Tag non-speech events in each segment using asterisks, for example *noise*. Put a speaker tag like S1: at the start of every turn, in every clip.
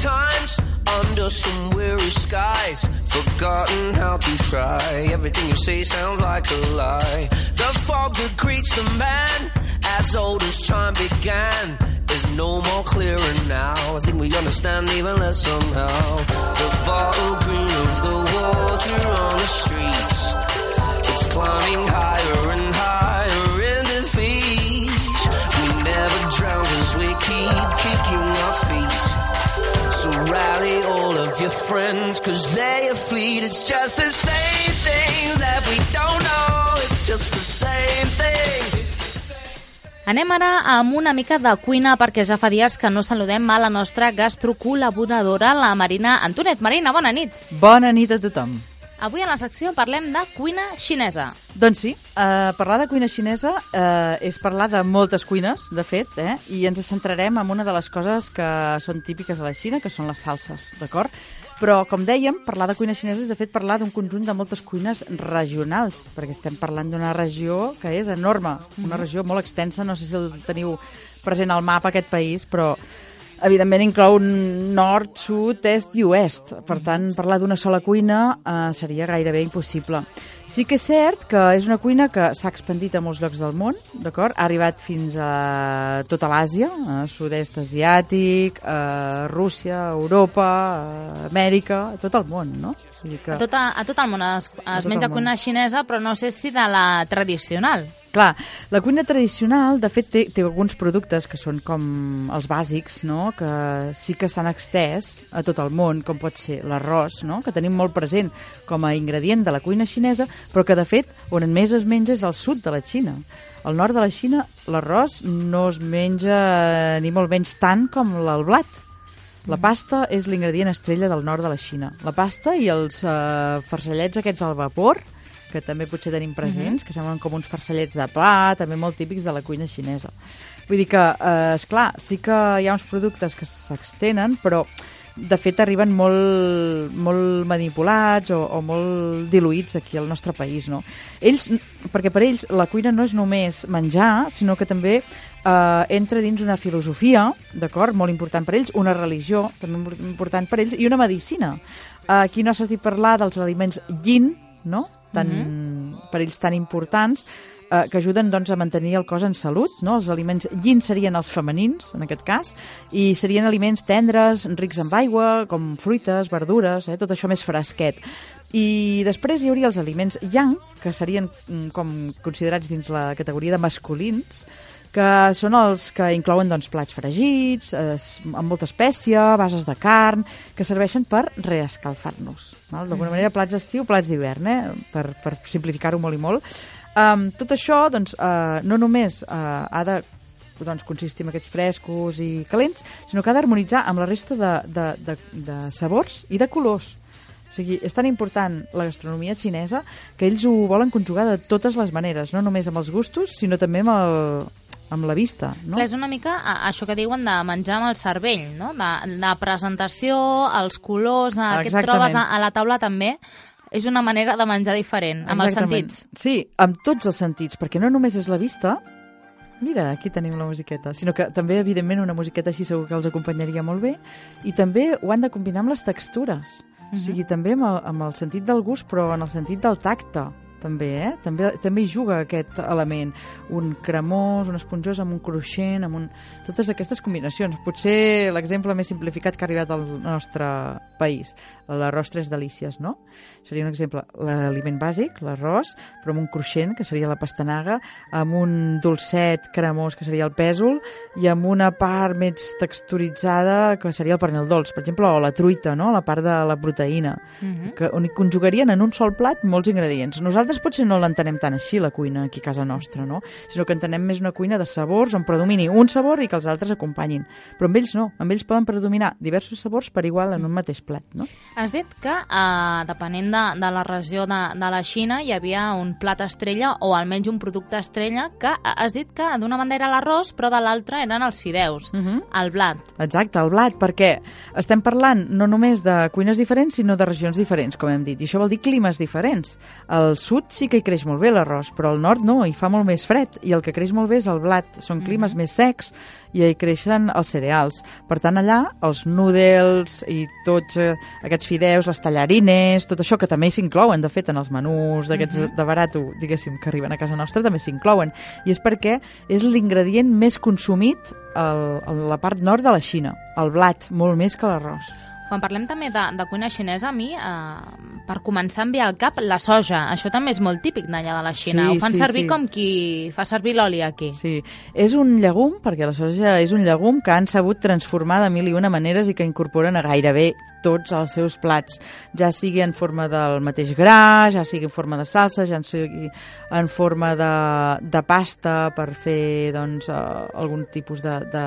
S1: times under some weary skies. Forgotten how to try. Everything you say sounds like a lie. The fog that greets the man as old as time began is no more clearer now. I think we understand even less somehow. The bottle green of the water on the streets. It's climbing higher and of your friends, cause they are fleet. It's just the same things that we don't know. It's just the same things.
S2: Anem ara amb una mica de cuina perquè ja fa dies que no saludem a la nostra gastrocol·laboradora, la Marina Antonet. Marina, bona nit.
S3: Bona nit a tothom.
S2: Avui a la secció parlem de cuina xinesa.
S3: Doncs sí, eh, parlar de cuina xinesa eh, és parlar de moltes cuines, de fet, eh, i ens centrarem en una de les coses que són típiques a la Xina, que són les salses, d'acord? Però, com dèiem, parlar de cuina xinesa és, de fet, parlar d'un conjunt de moltes cuines regionals, perquè estem parlant d'una regió que és enorme, una regió molt extensa, no sé si el teniu present al mapa, aquest país, però evidentment inclou nord, sud, est i oest. Per tant, parlar d'una sola cuina eh, seria gairebé impossible. Sí que és cert que és una cuina que s'ha expandit a molts llocs del món, d'acord? Ha arribat fins a tota l'Àsia, a sud-est asiàtic, a Rússia, a Europa, a Amèrica, a tot el món, no? Vull dir que...
S2: A tot, a, a tot el món es, es menja
S3: món.
S2: cuina xinesa, però no sé si de la tradicional.
S3: Clar, la cuina tradicional, de fet, té, té alguns productes que són com els bàsics, no?, que sí que s'han extès a tot el món, com pot ser l'arròs, no?, que tenim molt present com a ingredient de la cuina xinesa, però que, de fet, on més es menja és al sud de la Xina. Al nord de la Xina, l'arròs no es menja ni molt menys tant com el blat. La pasta és l'ingredient estrella del nord de la Xina. La pasta i els eh, farcellets aquests al vapor, que també potser tenim presents, que semblen com uns farcellets de pa, també molt típics de la cuina xinesa. Vull dir que, eh, esclar, sí que hi ha uns productes que s'extenen, però de fet arriben molt, molt manipulats o, o molt diluïts aquí al nostre país, no? Ells, perquè per ells la cuina no és només menjar, sinó que també eh, entra dins una filosofia, d'acord, molt important per ells, una religió, també molt important per ells, i una medicina. Aquí no ha sentit parlar dels aliments yin, no?, tan, per ells tan importants, eh, que ajuden doncs, a mantenir el cos en salut. No? Els aliments yin serien els femenins, en aquest cas, i serien aliments tendres, rics en aigua, com fruites, verdures, eh? tot això més fresquet. I després hi hauria els aliments yang, que serien mm, com considerats dins la categoria de masculins, que són els que inclouen doncs, plats fregits, eh, amb molta espècia, bases de carn, que serveixen per reescalfar-nos. D'alguna manera, plats d'estiu, plats d'hivern, eh? per, per simplificar-ho molt i molt. Um, tot això doncs, uh, no només uh, ha de doncs, consistir en aquests frescos i calents, sinó que ha d'harmonitzar amb la resta de, de, de, de sabors i de colors. O sigui, és tan important la gastronomia xinesa que ells ho volen conjugar de totes les maneres, no només amb els gustos, sinó també amb, el, amb la vista. No?
S2: Clar, és una mica això que diuen de menjar amb el cervell, no? De, la presentació, els colors, eh, que et
S3: Exactament.
S2: trobes a, a la taula també, és una manera de menjar diferent, amb els
S3: Exactament.
S2: sentits.
S3: Sí, amb tots els sentits, perquè no només és la vista, mira, aquí tenim la musiqueta, sinó que també, evidentment, una musiqueta així segur que els acompanyaria molt bé, i també ho han de combinar amb les textures, o sigui, també amb el, amb el sentit del gust, però en el sentit del tacte, també, eh? També, també hi juga aquest element. Un cremós, un esponjós amb un cruixent, amb un... totes aquestes combinacions. Potser l'exemple més simplificat que ha arribat al nostre país, l'arròs tres delícies, no? Seria un exemple, l'aliment bàsic, l'arròs, però amb un cruixent, que seria la pastanaga, amb un dolcet cremós, que seria el pèsol, i amb una part més texturitzada, que seria el pernil dolç, per exemple, o la truita, no? La part de la proteïna,
S2: Mhm.
S3: que, on hi conjugarien en un sol plat molts ingredients. Nosaltres potser no l'entenem tant així, la cuina, aquí a casa nostra, no? Sinó que entenem més una cuina de sabors on predomini un sabor i que els altres acompanyin. Però amb ells no, amb ells poden predominar diversos sabors per igual en un mateix plat, no?
S2: Has dit que, eh, depenent de, de la regió de, de la Xina, hi havia un plat estrella o almenys un producte estrella que eh, has dit que d'una banda era l'arròs, però de l'altra eren els fideus,
S3: Mhm.
S2: el blat.
S3: Exacte, el blat, perquè estem parlant no només de cuines diferents, sinó de regions diferents, com hem dit, i això vol dir climes diferents. Al sud sud sí que hi creix molt bé l'arròs, però al nord no, hi fa molt més fred, i el que creix molt bé és el blat. Són climes més secs i hi creixen els cereals. Per tant, allà els noodles i tots eh, aquests fideus, les tallarines, tot això que també s'inclouen, de fet, en els menús d'aquests de barato, diguéssim, que arriben a casa nostra, també s'inclouen. I és perquè és l'ingredient més consumit al, a la part nord de la Xina, el blat, molt més que l'arròs.
S2: Quan parlem també de, de cuina xinesa, a mi, eh, per començar a enviar al cap, la soja. Això també és molt típic d'allà de la Xina.
S3: Sí,
S2: Ho fan
S3: sí,
S2: servir
S3: sí.
S2: com qui fa servir l'oli aquí.
S3: Sí, és un llegum, perquè la soja és un llegum que han sabut transformar de mil i una maneres i que incorporen a gairebé tots els seus plats, ja sigui en forma del mateix gra, ja sigui en forma de salsa, ja sigui en forma de, de pasta per fer doncs, eh, algun tipus de, de,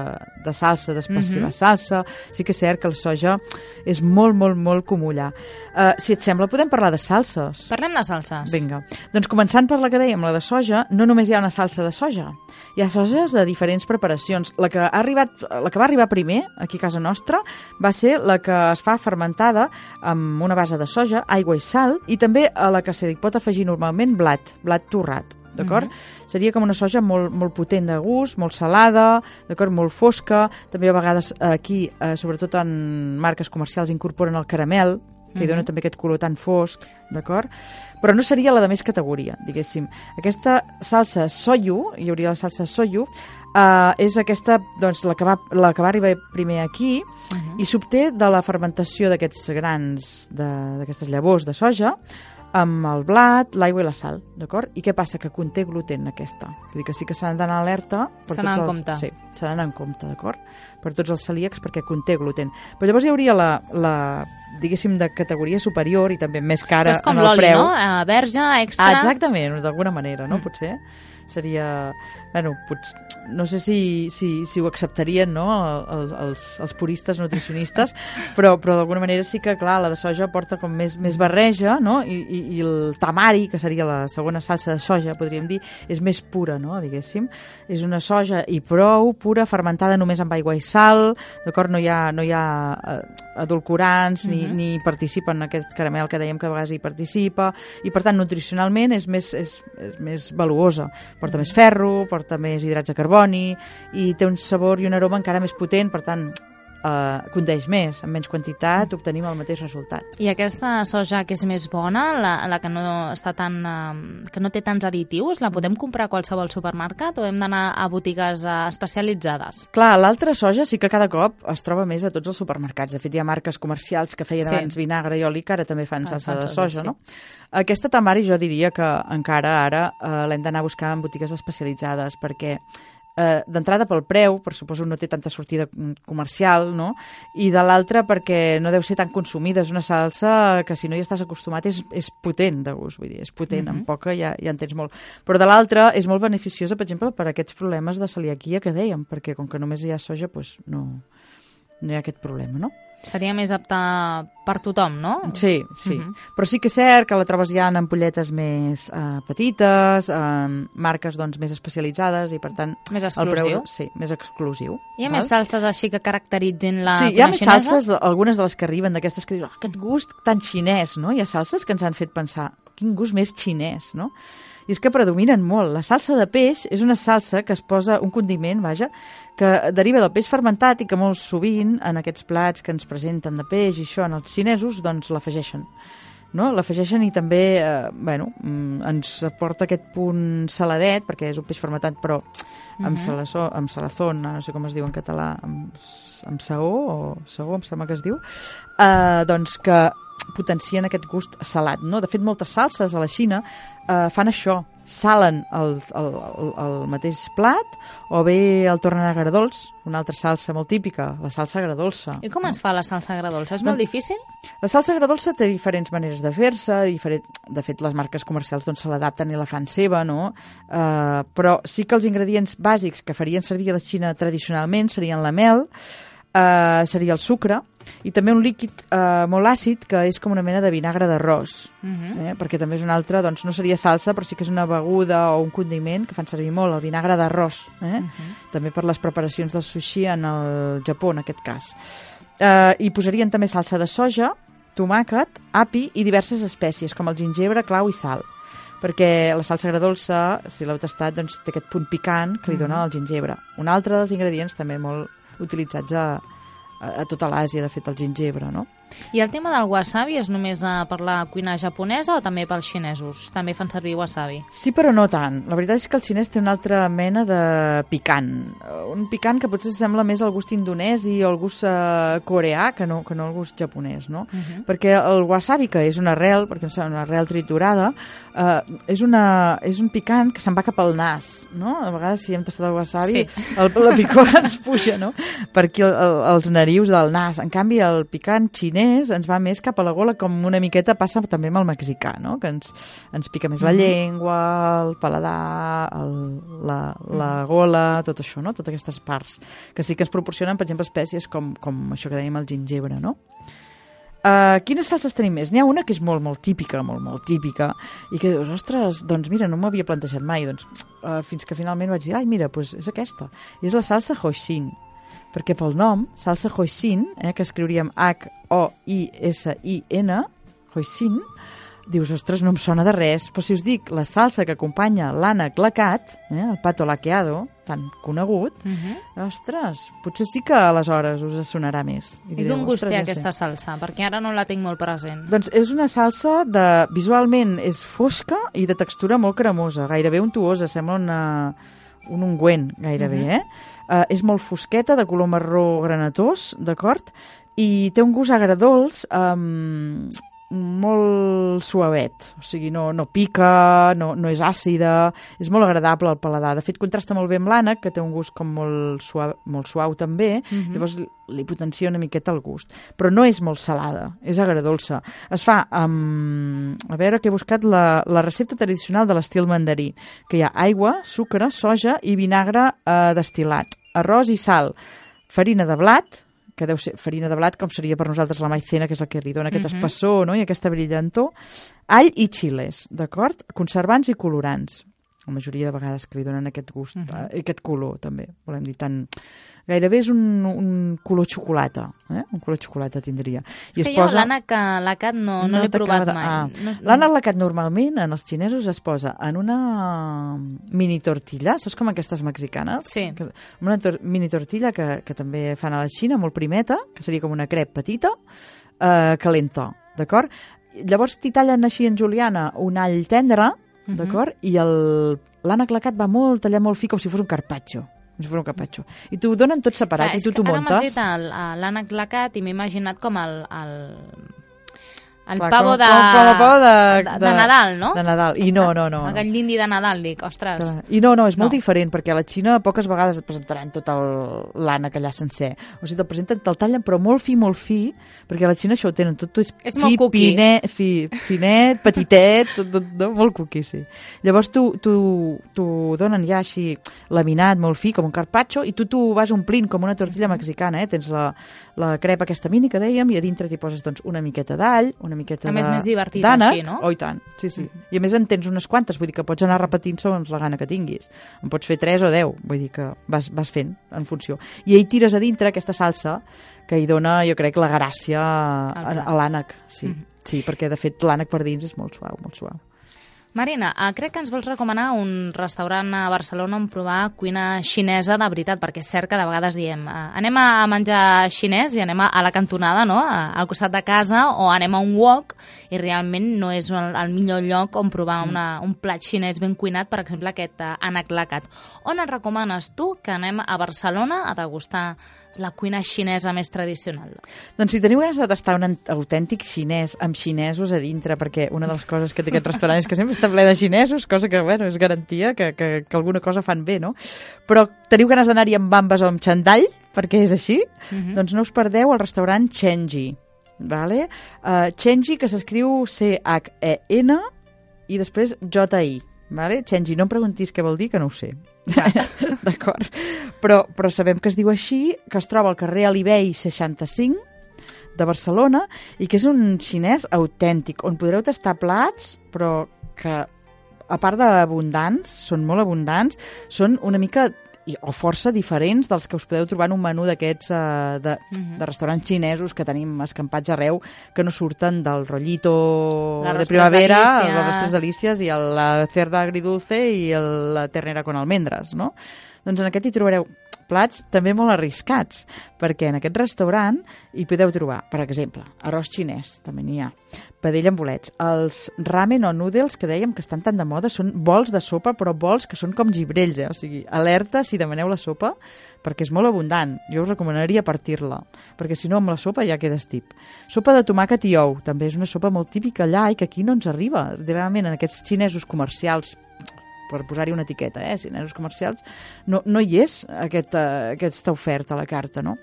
S3: de salsa, d'especial
S2: Mhm.
S3: salsa. Sí que és cert que la soja és molt, molt, molt comú allà. Uh, si et sembla, podem parlar de salses.
S2: Parlem de salses.
S3: Vinga. Doncs començant per la que dèiem, la de soja, no només hi ha una salsa de soja. Hi ha sojes de diferents preparacions. La que, ha arribat, la que va arribar primer, aquí a casa nostra, va ser la que es fa fermentada amb una base de soja, aigua i sal, i també a la que s'hi pot afegir normalment blat, blat torrat. D'acord? Seria com una soja molt, molt potent de gust, molt salada, d'acord? Molt fosca. També a vegades aquí, eh, sobretot en marques comercials, incorporen el caramel, que hi dona també aquest color tan fosc, d'acord? Però no seria la de més categoria, diguéssim. Aquesta salsa soyu, hi hauria la salsa soyu, eh, és aquesta, doncs, la que, va, la que va arribar primer aquí
S2: Mhm.
S3: i s'obté de la fermentació d'aquests grans, d'aquestes llavors de soja, amb el blat, l'aigua i la sal, d'acord? I què passa? Que conté gluten aquesta. Vull dir que sí que s'ha d'anar alerta. per
S2: S'ha d'anar en
S3: els-
S2: compte.
S3: Sí, s'ha d'anar en compte, d'acord? Per tots els celíacs perquè conté gluten. Però llavors hi hauria la, la diguéssim, de categoria superior i també més cara
S2: Això és com
S3: en el
S2: l'oli,
S3: preu.
S2: no? Eh, verge, extra...
S3: Ah, exactament, d'alguna manera, no?
S2: Mm.
S3: Potser seria... Bueno, potser, no sé si, si, si ho acceptarien, no?, el, el, els, els puristes nutricionistes, *laughs* però, però d'alguna manera sí que, clar, la de soja porta com més, més barreja, no?, I, i, i el tamari, que seria la segona salsa de soja, podríem dir, és més pura, no?, diguéssim. És una soja i prou, pura, fermentada només amb aigua i sal, d'acord? No hi ha, no hi ha eh, edulcorants, ni,
S2: Mhm.
S3: ni participen en aquest caramel que dèiem que a vegades hi participa, i per tant nutricionalment és més, és, és més valuosa. Porta més ferro, porta més hidrats de carboni i té un sabor i un aroma encara més potent, per tant eh, condeix més, amb menys quantitat obtenim el mateix resultat.
S2: I aquesta soja que és més bona, la, la que no està tan, eh, que no té tants additius, la podem comprar a qualsevol supermercat o hem d'anar a botigues eh, especialitzades?
S3: Clar, l'altra soja sí que cada cop es troba més a tots els supermercats. De fet, hi ha marques comercials que feien
S2: Sí.
S3: abans vinagre i oli que ara també fan
S2: Ah,
S3: salsa de
S2: soja,
S3: soja,
S2: sí.
S3: no? Aquesta tamari jo diria que encara ara eh, l'hem d'anar a buscar en botigues especialitzades perquè eh, d'entrada pel preu, per suposo no té tanta sortida mm, comercial, no? I de l'altra perquè no deu ser tan consumida. És una salsa que si no hi estàs acostumat és, és potent de gust, vull dir, és potent,
S2: Mhm.
S3: amb poca ja, ja en tens molt. Però de l'altra és molt beneficiosa, per exemple, per aquests problemes de celiaquia que dèiem, perquè com que només hi ha soja, doncs no, no hi ha aquest problema, no?
S2: Seria més apta per tothom, no?
S3: Sí, sí.
S2: Mhm.
S3: Però sí que és cert que la trobes ja en ampolletes més eh, petites, en marques doncs, més especialitzades i, per tant,
S2: Més
S3: el preu...
S2: exclusiu.
S3: Sí, més exclusiu.
S2: Hi ha
S3: val?
S2: més salses així que caracteritzin la
S3: sí, hi ha més
S2: xinesa?
S3: salses, algunes de les que arriben, d'aquestes que dius, oh, aquest gust tan xinès, no? Hi ha salses que ens han fet pensar, quin gust més xinès, no? I és que predominen molt. La salsa de peix és una salsa que es posa, un condiment, vaja, que deriva del peix fermentat i que molt sovint en aquests plats que ens presenten de peix i això en els xinesos, doncs l'afegeixen no? l'afegeixen i també eh, bueno, mm, ens aporta aquest punt saladet, perquè és un peix fermentat però amb,
S2: Mhm.
S3: salaçó, amb salazón, no sé com es diu en català, amb, amb saó o sagó, em sembla que es diu, eh, doncs que potencien aquest gust salat. No? De fet, moltes salses a la Xina eh, fan això, salen el, el, el, el mateix plat o bé el tornen agradolç, una altra salsa molt típica, la salsa agradolça.
S2: I com es fa la salsa agradolça? És molt
S3: Doncs-
S2: difícil?
S3: La salsa agradolça té diferents maneres de fer-se, diferent... de fet les marques comercials doncs, se l'adapten i la fan seva, no? Uh, però sí que els ingredients bàsics que farien servir a la Xina tradicionalment serien la mel, uh, seria el sucre, i també un líquid uh, molt àcid que és com una mena de vinagre d'arròs,
S2: Mhm.
S3: eh? perquè també és una altra, doncs no seria salsa, però sí que és una beguda o un condiment que fan servir molt, el vinagre d'arròs, eh?
S2: Mhm.
S3: també per les preparacions del sushi en el Japó, en aquest cas. Eh, hi posarien també salsa de soja, tomàquet, api i diverses espècies, com el gingebre, clau i sal. Perquè la salsa agradolça, si l'heu tastat, doncs té aquest punt picant que li dona el gingebre. Un altre dels ingredients també molt utilitzats a, a, tota l'Àsia, de fet, el gingebre, no?
S2: I el tema del wasabi és només uh, per la cuina japonesa o també pels xinesos? També fan servir wasabi?
S3: Sí, però no tant. La veritat és que el xinès té una altra mena de picant. Eh, Un picant que potser sembla més al gust indonesi o al gust uh, coreà que no, que no al gust japonès, no? Uh -huh. Perquè el wasabi, que és una arrel, perquè és una arrel triturada, uh, és, una, és un picant que se'n va cap al nas, no? A vegades, si hem tastat el wasabi,
S2: Sí.
S3: el, la picor *laughs* ens puja, no? Per aquí el, el, els narius del nas. En canvi, el picant xinès ens va més cap a la gola, com una miqueta passa també amb el mexicà, no? Que ens, ens pica més la llengua, el paladar, el, la, la gola, tot això, no? Totes aquestes parts que sí que ens proporcionen, per exemple, espècies com, com això que dèiem, el gingebre, no? Uh, quines salses tenim més? N'hi ha una que és molt, molt típica, molt, molt típica, i que dius, ostres, doncs mira, no m'havia plantejat mai, doncs, uh, fins que finalment vaig dir, ai, mira, doncs és aquesta. I és la salsa hoisin, perquè pel nom, salsa hoisin, eh, que escriuríem H-O-I-S-I-N, hoisin, dius, ostres, no em sona de res, però si us dic la salsa que acompanya l'ànec lacat, eh, el pato laqueado, tan conegut,
S2: Uh -huh.
S3: ostres, potser sí que aleshores us sonarà més.
S2: I
S3: direu,
S2: d'on gust
S3: "Ostres,
S2: té
S3: ja sé".
S2: aquesta salsa? Perquè ara no la tinc molt present.
S3: Doncs és una salsa de... Visualment és fosca i de textura molt cremosa, gairebé untuosa, sembla una, un ungüent, gairebé,
S2: Mhm.
S3: eh? Uh, és molt fosqueta, de color marró granatós, d'acord? I té un gust agradolç, um, molt suavet, o sigui, no, no pica, no, no és àcida, és molt agradable al paladar. De fet, contrasta molt bé amb l'ànec, que té un gust com molt suau, molt suau també,
S2: Mhm.
S3: llavors li- li potencia una miqueta el gust. Però no és molt salada, és agradolça. Es fa amb... A veure, que he buscat la, la recepta tradicional de l'estil mandarí, que hi ha aigua, sucre, soja i vinagre eh, destil·lat, arròs i sal, farina de blat, que deu ser farina de blat com seria per nosaltres la maicena, que és el que li dona aquest
S2: Mhm.
S3: espessor no? i aquesta brillantor, all i xiles, d'acord? Conservants i colorants. La majoria de vegades que li donen aquest gust,
S2: Mhm.
S3: eh, aquest color també, volem dir, tan... Gairebé és un, un color xocolata, eh? un color xocolata tindria.
S2: És que jo l'ànec lacat no, no, l'he
S3: t'acaba
S2: provat
S3: de-
S2: mai.
S3: Ah.
S2: No,
S3: L'ànec lacat normalment en els xinesos es posa en una mini tortilla, saps com aquestes mexicanes?
S2: Sí.
S3: Que, una tor mini tortilla que, que també fan a la Xina, molt primeta, que seria com una crep petita, eh, calenta, d'acord? Llavors t'hi tallen així en juliana un all tendre, D'acord? I l'ànec lacat va molt, tallat molt fi, com si fos un carpaccio. Si fos un carpaccio. I t'ho donen tot separat
S2: Clar,
S3: i tu t'ho
S2: Ara m'has
S3: muntes.
S2: dit l'ànec lacat i m'he imaginat com el, el, el
S3: Clar,
S2: pavo
S3: com-
S2: de,
S3: com- com pavo de-
S2: de,
S3: de-
S2: Nadal, no?
S3: De Nadal. I no, no, no.
S2: El
S3: no.
S2: gall d'indi de Nadal, dic, ostres.
S3: Clar. I no, no, és molt
S2: No.
S3: diferent, perquè a la Xina poques vegades et presentaran tot l'ànec allà sencer. O sigui, te'l presenten, te'l tallen, però molt fi, molt fi, perquè a la Xina això ho tenen, tot, tot és,
S2: És
S3: fi,
S2: molt cookie.
S3: Pinet, fi, finet, petitet, tot, tot, tot, molt cookie, sí. Llavors tu, tu, tu donen ja així laminat, molt fi, com un carpaccio, i tu t'ho vas omplint com una tortilla mexicana, eh? Tens la, la crepa aquesta mini que dèiem, i a dintre t'hi poses doncs, una miqueta d'all, una miqueta
S2: A més,
S3: de-
S2: més divertit així, no?
S3: Oh, i tant, sí, sí. I a més en tens unes quantes, vull dir que pots anar repetint segons la gana que tinguis. En pots fer 3 o 10, vull dir que vas, vas fent en funció. I ahir tires a dintre aquesta salsa que hi dona, jo crec, la gràcia a, a l'ànec. Sí,
S2: Mhm.
S3: sí, perquè de fet l'ànec per dins és molt suau, molt suau.
S2: Marina, eh, crec que ens vols recomanar un restaurant a Barcelona on provar cuina xinesa de veritat, perquè és cert que de vegades diem eh, anem a menjar xinès i anem a, la cantonada, no?, al costat de casa, o anem a un wok i realment no és el, el millor lloc on provar una, un plat xinès ben cuinat, per exemple aquest uh, ànec lacat. On ens recomanes tu que anem a Barcelona a degustar la cuina xinesa més tradicional?
S3: Doncs si teniu ganes de tastar un autèntic xinès amb xinesos a dintre, perquè una de les coses que té aquest restaurant és que sempre està ple de xinesos, cosa que, bueno, és garantia que, que, que alguna cosa fan bé, no? Però teniu ganes d'anar-hi amb bambes o amb xandall, perquè és així,
S2: Mhm.
S3: doncs no us perdeu el restaurant Chenji, vale? Uh, Chenji, que s'escriu C-H-E-N i després J-I, vale? Chenji, no em preguntis què vol dir, que no ho sé. *laughs* D'acord? Però, però sabem que es diu així, que es troba al carrer Alibei 65 de Barcelona i que és un xinès autèntic, on podreu tastar plats, però que a part d'abundants, són molt abundants, són una mica i, o força diferents dels que us podeu trobar en un menú d'aquests uh, de,
S2: Mhm.
S3: de restaurants xinesos que tenim escampats arreu, que no surten del rollito
S2: L'arròs
S3: de primavera,
S2: delícies.
S3: l'arròs tres delícies i el, la cerda agridulce i el, la ternera con almendres, no? Doncs en aquest hi trobareu plats també molt arriscats, perquè en aquest restaurant hi podeu trobar, per exemple, arròs xinès, també n'hi ha, padella amb bolets, els ramen o noodles que dèiem que estan tan de moda són bols de sopa, però bols que són com gibrells, eh? o sigui, alerta si demaneu la sopa, perquè és molt abundant. Jo us recomanaria partir-la, perquè si no amb la sopa ja quedes tip. Sopa de tomàquet i ou, també és una sopa molt típica allà i que aquí no ens arriba. Realment en aquests xinesos comercials per posar-hi una etiqueta, eh, xinesos comercials, no, no hi és aquest, uh, aquesta oferta a la carta, no?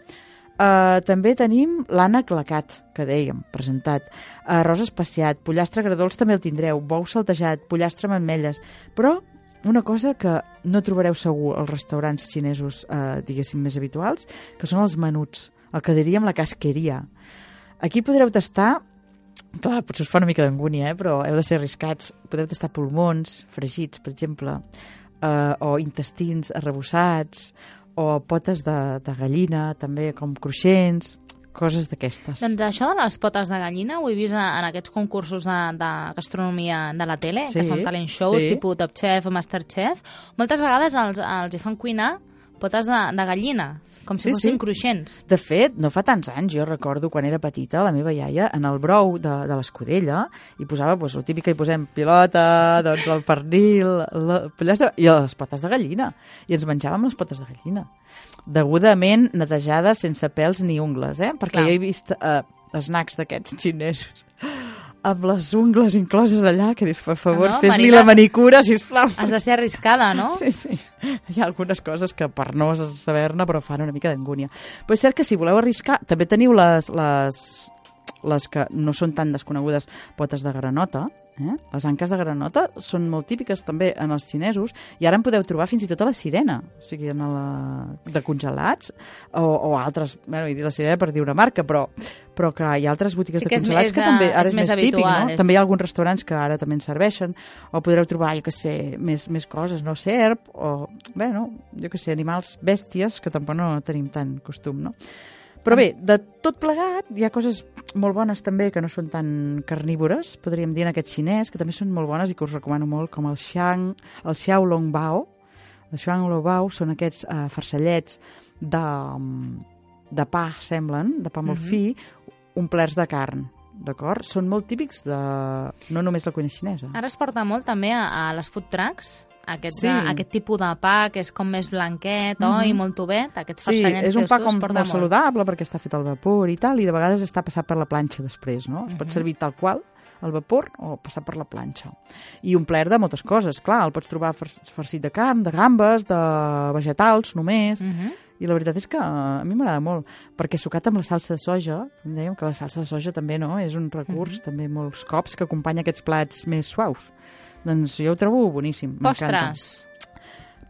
S3: Uh, també tenim l'ànec lacat, que dèiem, presentat, arròs espaciat, pollastre gradols també el tindreu, bou saltejat, pollastre amb ametlles, però una cosa que no trobareu segur als restaurants xinesos, eh, diguéssim, més habituals, que són els menuts, el que diríem la casqueria. Aquí podreu tastar Clar, potser us fa una mica d'angúnia, eh? però heu de ser arriscats. Podeu tastar pulmons, fregits, per exemple, eh, o intestins arrebossats, o potes de, de gallina, també com cruixents, coses d'aquestes.
S2: Doncs això de les potes de gallina ho he vist en aquests concursos de, de gastronomia de la tele,
S3: Sí,
S2: que són talent shows,
S3: sí.
S2: tipus Top Chef o Masterchef. Moltes vegades els, els hi fan cuinar potes de, de gallina, com si
S3: Sí,
S2: fossin
S3: sí.
S2: cruixents.
S3: De fet, no fa tants anys, jo recordo quan era petita, la meva iaia, en el brou de, de l'escudella, hi posava, doncs, el típic que hi posem pilota, doncs, el pernil, la pollastre, i les potes de gallina. I ens menjàvem les potes de gallina. Degudament netejades, sense pèls ni ungles, eh? Perquè
S2: Clar.
S3: jo he vist eh, snacks d'aquests xinesos amb les ungles incloses allà, que dius, per favor,
S2: No,
S3: fes-li
S2: Marina,
S3: la manicura, sisplau.
S2: Has de ser arriscada, no? *laughs*
S3: Sí, sí. Hi ha algunes coses que per no saber-ne però fan una mica d'angúnia. Però és cert que si voleu arriscar, també teniu les, les, les que no són tan desconegudes potes de granota, eh? les anques de granota són molt típiques també en els xinesos i ara en podeu trobar fins i tot a la sirena, o sigui, en la... de congelats o, o altres, bueno, he dit la sirena per dir una marca, però, però que hi ha altres botigues
S2: Sí
S3: de
S2: és
S3: congelats
S2: més,
S3: que també
S2: eh,
S3: ara
S2: és
S3: és,
S2: més
S3: més, típic,
S2: habitual,
S3: no?
S2: és-
S3: També hi ha alguns restaurants que ara també en serveixen o podreu trobar, jo que sé, més, més coses, no? Serp o, bueno, jo que sé, animals bèsties que tampoc no tenim tant costum, no? Però bé, de tot plegat, hi ha coses molt bones també que no són tan carnívores, podríem dir en aquest xinès, que també són molt bones i que us recomano molt, com el xiang, el xiao long bao. El xiang long bao són aquests eh, farcellets de, de pa, semblen, de pa molt
S2: Mhm.
S3: fi, omplerts de carn, d'acord? Són molt típics de... no només la cuina xinesa.
S2: Ara es porta molt també a, a les food trucks, aquest,
S3: Sí.
S2: aquest tipus de pa que és com més blanquet,
S3: Mhm.
S2: oi, molt tovet, aquests
S3: Sí, és un pa com
S2: porta
S3: molt saludable perquè està fet al vapor i tal, i de vegades està passat per la planxa després, no? Es pot
S2: Mhm.
S3: servir tal qual, al vapor, o passar per la planxa. I omplert de moltes coses, clar, el pots trobar far- farcit de carn, de gambes, de vegetals només,
S2: Mhm.
S3: I la veritat és que a mi m'agrada molt, perquè sucat amb la salsa de soja, dèiem que la salsa de soja també no és un recurs,
S2: Mhm.
S3: també molts cops, que acompanya aquests plats més suaus. Doncs jo ho trobo boníssim. m'encanta.
S2: Postres.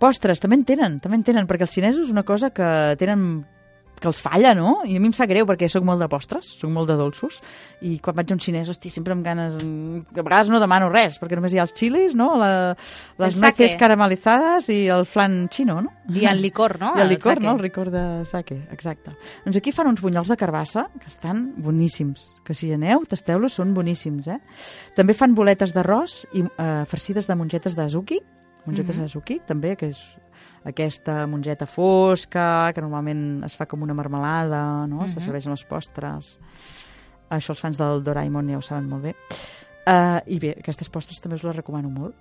S3: Postres, també en tenen, també en tenen, perquè els xinesos una cosa que tenen que els falla, no? I a mi em sap greu perquè sóc molt de postres, sóc molt de dolços, i quan vaig a un xinès, hosti, sempre amb ganes... mm, A vegades no demano res, perquè només hi ha els xilis, no? La, les
S2: El
S3: meces caramelitzades i el flan xino, no?
S2: I el licor, no? *laughs*
S3: I el licor,
S2: sake.
S3: no? El licor de sake, exacte. Doncs aquí fan uns bunyols de carbassa que estan boníssims. Que si hi aneu, tasteu-los, són boníssims, eh? També fan boletes d'arròs i eh, farcides de mongetes d'azuki, mongetes
S2: Mhm.
S3: d'azuki, també, que és aquesta mongeta fosca, que normalment es fa com una marmelada, no? Se
S2: Mhm.
S3: serveix amb les postres. Això els fans del Doraemon ja ho saben molt bé. Uh, I bé, aquestes postres també us les recomano molt.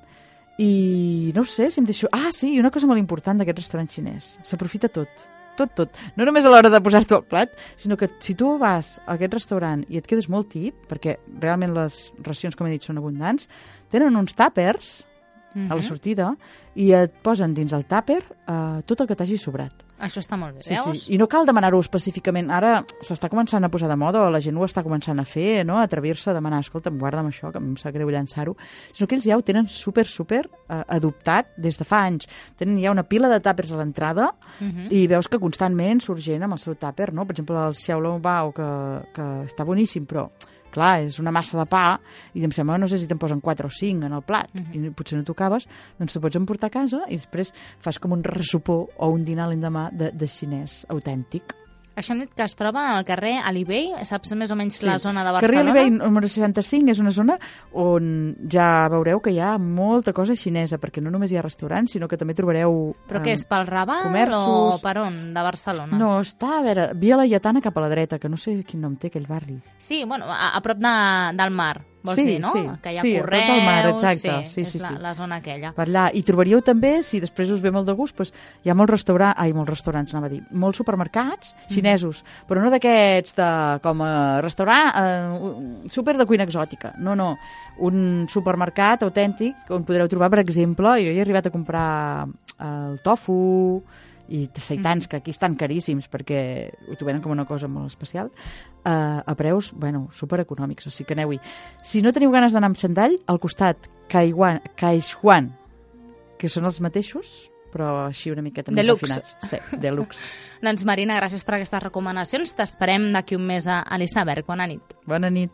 S3: I no sé, si em deixo... Ah, sí, una cosa molt important d'aquest restaurant xinès. S'aprofita tot. Tot, tot. No només a l'hora de posar-t'ho al plat, sinó que si tu vas a aquest restaurant i et quedes molt tip, perquè realment les racions, com he dit, són abundants, tenen uns tàpers a la
S2: Mhm.
S3: sortida i et posen dins el tàper uh, tot el que t'hagi sobrat.
S2: Això està molt bé,
S3: Sí,
S2: veus?
S3: sí. I no cal demanar-ho específicament. Ara s'està començant a posar de moda, o la gent ho està començant a fer, no? a atrevir-se a demanar, escolta'm, guarda'm això, que em sap greu llançar-ho. Sinó que ells ja ho tenen super, super eh, adoptat des de fa anys. Tenen ja una pila de tàpers a l'entrada
S2: Mhm.
S3: i veus que constantment surt gent amb el seu tàper, no? Per exemple, el Xiaolong Bao, que, que està boníssim, però clar, és una massa de pa i em sembla, no sé si te'n posen 4 o 5 en el plat uh -huh. i potser no t'ho acabes, doncs t'ho pots emportar a casa i després fas com un ressupor o un dinar l'endemà de, de xinès autèntic.
S2: Això hem dit que es troba al carrer Alibey, saps més o menys sí. la zona de
S3: Carrer
S2: Barcelona?
S3: Alibey número 65 és una zona on ja veureu que hi ha molta cosa xinesa, perquè no només hi ha restaurants, sinó que també trobareu...
S2: Però què és, pel Raval
S3: comerços.
S2: o per on, de Barcelona?
S3: No, està, a veure, Via Laietana cap a la dreta, que no sé quin nom té aquell barri.
S2: Sí, bueno, a, a prop de, del mar, vols
S3: Sí,
S2: dir, no?
S3: sí,
S2: que hi ha
S3: sí,
S2: correus...
S3: del mar, exacte, sí,
S2: és
S3: sí,
S2: la,
S3: sí.
S2: la zona aquella.
S3: Per allà. I trobaríeu també, si després us ve molt de gust, doncs hi ha molts restaurants, ai, molts restaurants, anava a dir, molts supermercats xinesos, però no d'aquests de, com a restaurant, eh, súper de cuina exòtica. No, no, un supermercat autèntic on podreu trobar, per exemple, jo he arribat a comprar el tofu i seitans, que aquí estan caríssims perquè ho tenen com una cosa molt especial, eh, a preus, bueno, supereconòmics, o sigui que aneu-hi. Si no teniu ganes d'anar amb xandall, al costat Caihuan, Caixuan, que són els mateixos, però així una miqueta
S2: Deluxe.
S3: refinats. Sí, deluxe. *laughs*
S2: Doncs Marina, gràcies per aquestes recomanacions. T'esperem d'aquí un mes a, a l'Iceberg. Bona nit.
S3: Bona nit.